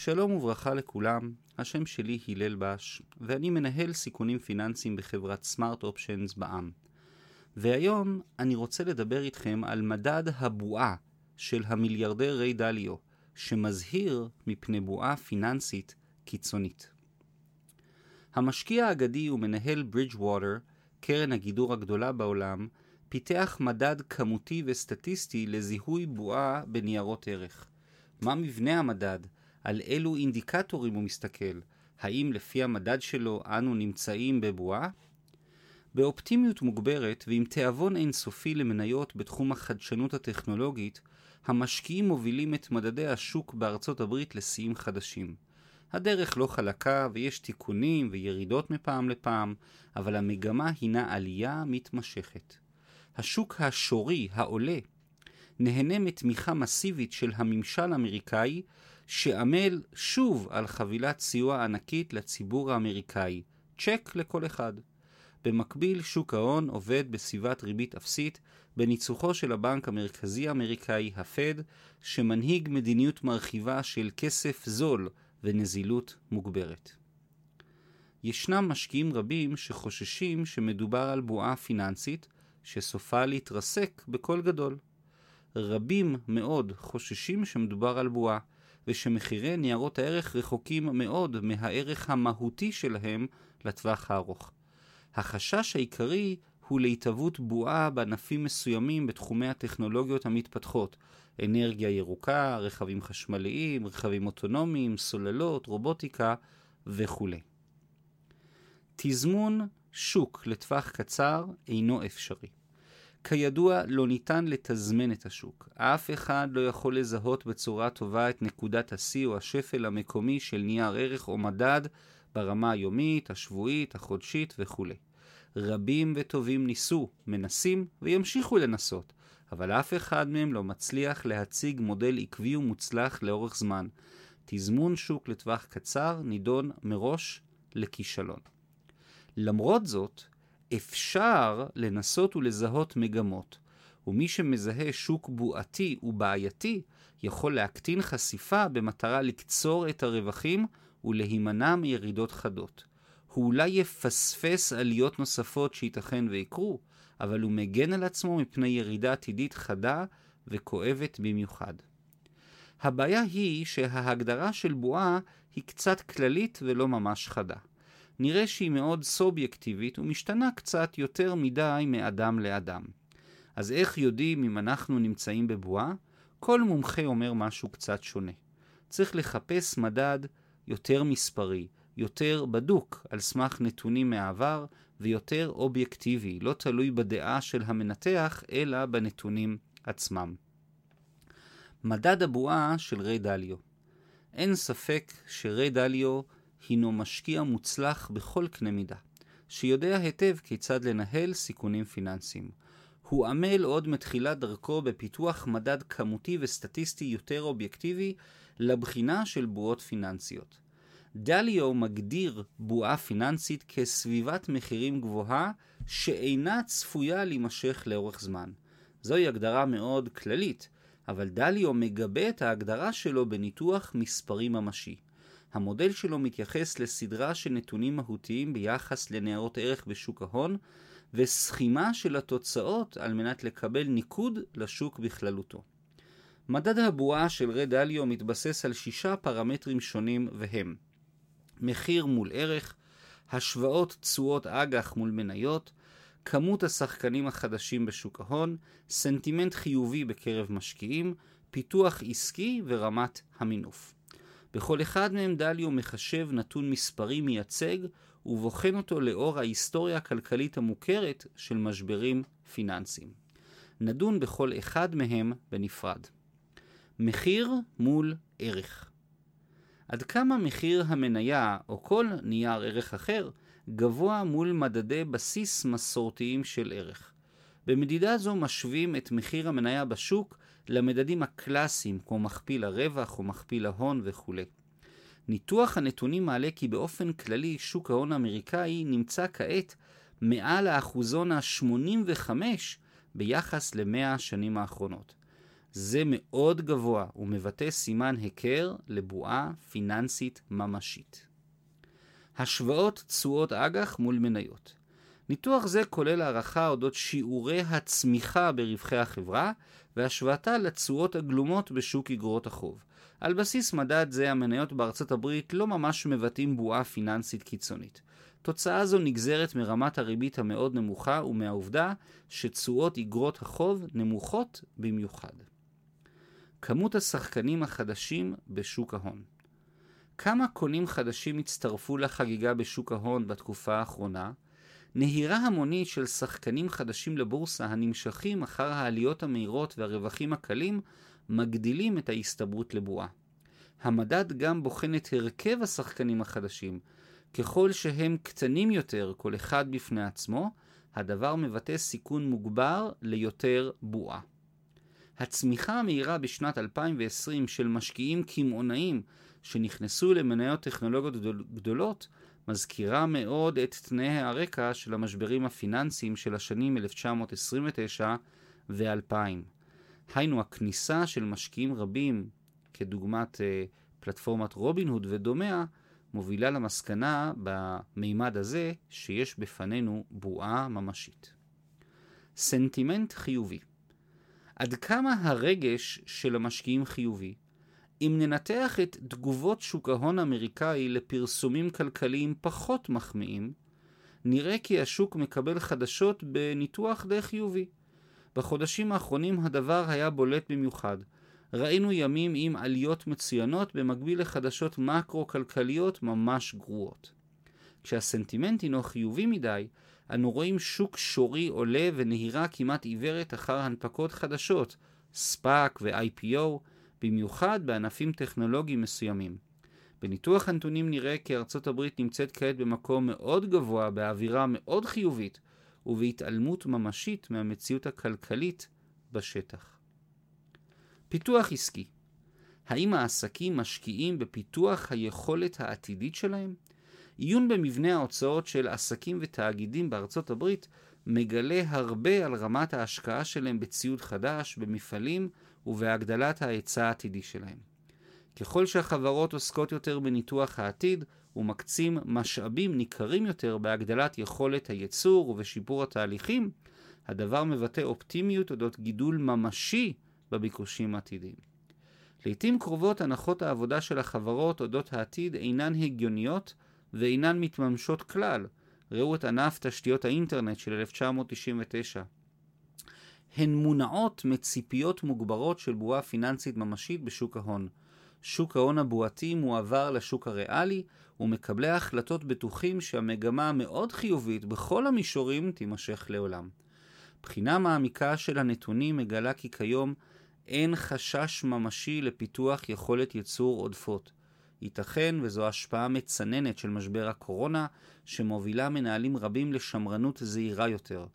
שלום וברכה לכולם, השם שלי הלל בש, ואני מנהל סיכונים פיננסיים בחברת סמארט אופשנס בע"מ. והיום אני רוצה לדבר איתכם על מדד הבועה של המיליארדר ריי דליו, שמזהיר מפני בועה פיננסית קיצונית. המשקיע האגדי ומנהל ברידג'ווטר, קרן הגידור הגדולה בעולם, פיתח מדד כמותי וסטטיסטי לזיהוי בועה בניירות ערך. מה מבנה המדד? על אילו אינדיקטורים הוא מסתכל? האם לפי המדד שלו אנו נמצאים בבועה? באופטימיות מוגברת ועם תיאבון אינסופי למניות בתחום החדשנות הטכנולוגית, המשקיעים מובילים את מדדי השוק בארצות הברית לשיאים חדשים. הדרך לא חלקה ויש תיקונים וירידות מפעם לפעם, אבל המגמה הינה עלייה מתמשכת. השוק השורי, העולה, נהנה מתמיכה מסיבית של הממשל האמריקאי, שעמל שוב על חבילת סיוע ענקית לציבור האמריקאי, צ'ק לכל אחד. במקביל, שוק ההון עובד בסביבת ריבית אפסית בניצוחו של הבנק המרכזי האמריקאי, הפד, שמנהיג מדיניות מרחיבה של כסף זול ונזילות מוגברת. ישנם משקיעים רבים שחוששים שמדובר על בועה פיננסית שסופה להתרסק בקול גדול. רבים מאוד חוששים שמדובר על בועה, ושמחירי ניירות הערך רחוקים מאוד מהערך המהותי שלהם לטווח הארוך. החשש העיקרי הוא להתהוות בועה בענפים מסוימים בתחומי הטכנולוגיות המתפתחות, אנרגיה ירוקה, רכבים חשמליים, רכבים אוטונומיים, סוללות, רובוטיקה וכו'. תזמון שוק לטווח קצר אינו אפשרי. כידוע, לא ניתן לתזמן את השוק. אף אחד לא יכול לזהות בצורה טובה את נקודת השיא או השפל המקומי של נייר ערך או מדד ברמה היומית, השבועית, החודשית וכו'. רבים וטובים ניסו, מנסים וימשיכו לנסות, אבל אף אחד מהם לא מצליח להציג מודל עקבי ומוצלח לאורך זמן. תזמון שוק לטווח קצר נידון מראש לכישלון. למרות זאת, אפשר לנסות ולזהות מגמות, ומי שמזהה שוק בועתי ובעייתי יכול להקטין חשיפה במטרה לקצור את הרווחים ולהימנע מירידות חדות. הוא אולי יפספס עליות נוספות שייתכן ויקרו, אבל הוא מגן על עצמו מפני ירידה עתידית חדה וכואבת במיוחד. הבעיה היא שההגדרה של בועה היא קצת כללית ולא ממש חדה. נראה שהיא מאוד סובייקטיבית ומשתנה קצת יותר מדי מאדם לאדם. אז איך יודעים אם אנחנו נמצאים בבועה? כל מומחה אומר משהו קצת שונה. צריך לחפש מדד יותר מספרי, יותר בדוק על סמך נתונים מהעבר ויותר אובייקטיבי, לא תלוי בדעה של המנתח, אלא בנתונים עצמם. מדד הבועה של ריי דליו אין ספק שריי דליו הינו משקיע מוצלח בכל קנה מידה, שיודע היטב כיצד לנהל סיכונים פיננסיים. הוא עמל עוד מתחילת דרכו בפיתוח מדד כמותי וסטטיסטי יותר אובייקטיבי לבחינה של בועות פיננסיות. דליו מגדיר בועה פיננסית כסביבת מחירים גבוהה שאינה צפויה להימשך לאורך זמן. זוהי הגדרה מאוד כללית, אבל דליו מגבה את ההגדרה שלו בניתוח מספרי ממשי. המודל שלו מתייחס לסדרה של נתונים מהותיים ביחס לניירות ערך בשוק ההון, וסכימה של התוצאות על מנת לקבל ניקוד לשוק בכללותו. מדד הבועה של רד אליו מתבסס על שישה פרמטרים שונים והם מחיר מול ערך, השוואות תשואות אג"ח מול מניות, כמות השחקנים החדשים בשוק ההון, סנטימנט חיובי בקרב משקיעים, פיתוח עסקי ורמת המינוף. בכל אחד מהם דליו מחשב נתון מספרי מייצג ובוחן אותו לאור ההיסטוריה הכלכלית המוכרת של משברים פיננסיים. נדון בכל אחד מהם בנפרד. מחיר מול ערך. עד כמה מחיר המניה או כל נייר ערך אחר גבוה מול מדדי בסיס מסורתיים של ערך. במדידה זו משווים את מחיר המניה בשוק למדדים הקלאסיים כמו מכפיל הרווח או מכפיל ההון וכו'. ניתוח הנתונים מעלה כי באופן כללי שוק ההון האמריקאי נמצא כעת מעל האחוזון ה-85 ביחס ל-100 השנים האחרונות. זה מאוד גבוה ומבטא סימן היכר לבועה פיננסית ממשית. השוואות תשואות אג"ח מול מניות. ניתוח זה כולל הערכה אודות שיעורי הצמיחה ברווחי החברה והשוואתה לתשואות הגלומות בשוק אגרות החוב. על בסיס מדד זה המניות בארצות הברית לא ממש מבטאים בועה פיננסית קיצונית. תוצאה זו נגזרת מרמת הריבית המאוד נמוכה ומהעובדה שתשואות אגרות החוב נמוכות במיוחד. כמות השחקנים החדשים בשוק ההון כמה קונים חדשים הצטרפו לחגיגה בשוק ההון בתקופה האחרונה? נהירה המונית של שחקנים חדשים לבורסה הנמשכים אחר העליות המהירות והרווחים הקלים מגדילים את ההסתברות לבועה. המדד גם בוחן את הרכב השחקנים החדשים. ככל שהם קטנים יותר, כל אחד בפני עצמו, הדבר מבטא סיכון מוגבר ליותר בועה. הצמיחה המהירה בשנת 2020 של משקיעים קמעונאים שנכנסו למניות טכנולוגיות גדולות מזכירה מאוד את תנאי הרקע של המשברים הפיננסיים של השנים 1929 ו-2000. היינו הכניסה של משקיעים רבים, כדוגמת אה, פלטפורמת רובין הוד ודומיה, מובילה למסקנה במימד הזה שיש בפנינו בועה ממשית. סנטימנט חיובי עד כמה הרגש של המשקיעים חיובי? אם ננתח את תגובות שוק ההון האמריקאי לפרסומים כלכליים פחות מחמיאים, נראה כי השוק מקבל חדשות בניתוח די חיובי. בחודשים האחרונים הדבר היה בולט במיוחד. ראינו ימים עם עליות מצוינות במקביל לחדשות מקרו-כלכליות ממש גרועות. כשהסנטימנט הינו חיובי מדי, אנו רואים שוק שורי עולה ונהירה כמעט עיוורת אחר הנפקות חדשות, ספאק ו-IPO, במיוחד בענפים טכנולוגיים מסוימים. בניתוח הנתונים נראה כי ארצות הברית נמצאת כעת במקום מאוד גבוה באווירה מאוד חיובית ובהתעלמות ממשית מהמציאות הכלכלית בשטח. פיתוח עסקי האם העסקים משקיעים בפיתוח היכולת העתידית שלהם? עיון במבנה ההוצאות של עסקים ותאגידים בארצות הברית מגלה הרבה על רמת ההשקעה שלהם בציוד חדש, במפעלים ובהגדלת ההיצע העתידי שלהם. ככל שהחברות עוסקות יותר בניתוח העתיד ומקצים משאבים ניכרים יותר בהגדלת יכולת הייצור ובשיפור התהליכים, הדבר מבטא אופטימיות אודות גידול ממשי בביקושים העתידיים. לעיתים קרובות הנחות העבודה של החברות אודות העתיד אינן הגיוניות ואינן מתממשות כלל. ראו את ענף תשתיות האינטרנט של 1999. הן מונעות מציפיות מוגברות של בועה פיננסית ממשית בשוק ההון. שוק ההון הבועתי מועבר לשוק הריאלי, ומקבלי ההחלטות בטוחים שהמגמה המאוד חיובית בכל המישורים תימשך לעולם. בחינה מעמיקה של הנתונים מגלה כי כיום אין חשש ממשי לפיתוח יכולת ייצור עודפות. ייתכן וזו השפעה מצננת של משבר הקורונה, שמובילה מנהלים רבים לשמרנות זהירה יותר.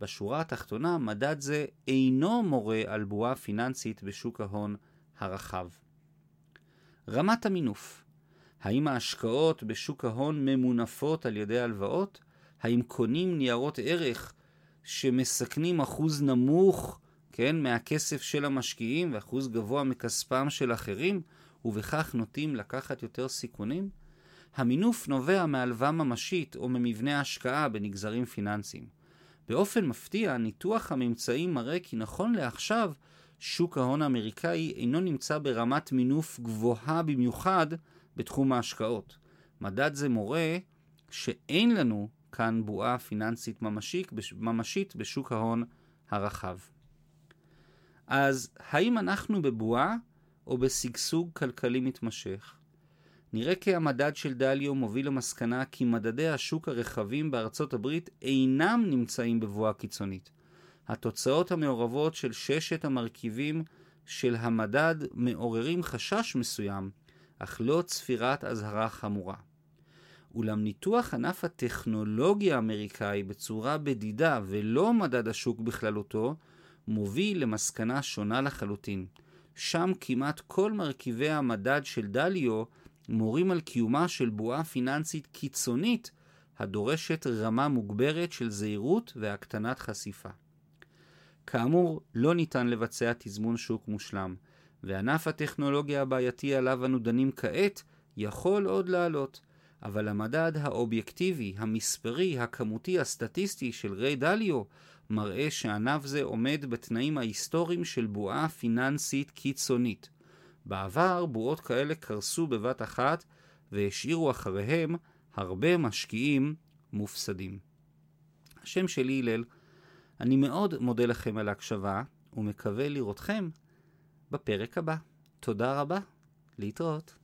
בשורה התחתונה, מדד זה אינו מורה על בועה פיננסית בשוק ההון הרחב. רמת המינוף האם ההשקעות בשוק ההון ממונפות על ידי הלוואות? האם קונים ניירות ערך שמסכנים אחוז נמוך, כן, מהכסף של המשקיעים ואחוז גבוה מכספם של אחרים, ובכך נוטים לקחת יותר סיכונים? המינוף נובע מהלוואה ממשית או ממבנה השקעה בנגזרים פיננסיים. באופן מפתיע, ניתוח הממצאים מראה כי נכון לעכשיו, שוק ההון האמריקאי אינו נמצא ברמת מינוף גבוהה במיוחד בתחום ההשקעות. מדד זה מורה שאין לנו כאן בועה פיננסית ממשית, ממשית בשוק ההון הרחב. אז האם אנחנו בבועה או בשגשוג כלכלי מתמשך? נראה כי המדד של דליו מוביל למסקנה כי מדדי השוק הרחבים בארצות הברית אינם נמצאים בבואה קיצונית. התוצאות המעורבות של ששת המרכיבים של המדד מעוררים חשש מסוים, אך לא צפירת אזהרה חמורה. אולם ניתוח ענף הטכנולוגיה האמריקאי בצורה בדידה ולא מדד השוק בכללותו, מוביל למסקנה שונה לחלוטין. שם כמעט כל מרכיבי המדד של דליו מורים על קיומה של בועה פיננסית קיצונית הדורשת רמה מוגברת של זהירות והקטנת חשיפה. כאמור, לא ניתן לבצע תזמון שוק מושלם, וענף הטכנולוגיה הבעייתי עליו אנו דנים כעת יכול עוד לעלות. אבל המדד האובייקטיבי, המספרי, הכמותי, הסטטיסטי של ריי דליו מראה שענף זה עומד בתנאים ההיסטוריים של בועה פיננסית קיצונית. בעבר בועות כאלה קרסו בבת אחת והשאירו אחריהם הרבה משקיעים מופסדים. השם שלי הלל, אני מאוד מודה לכם על ההקשבה ומקווה לראותכם בפרק הבא. תודה רבה, להתראות.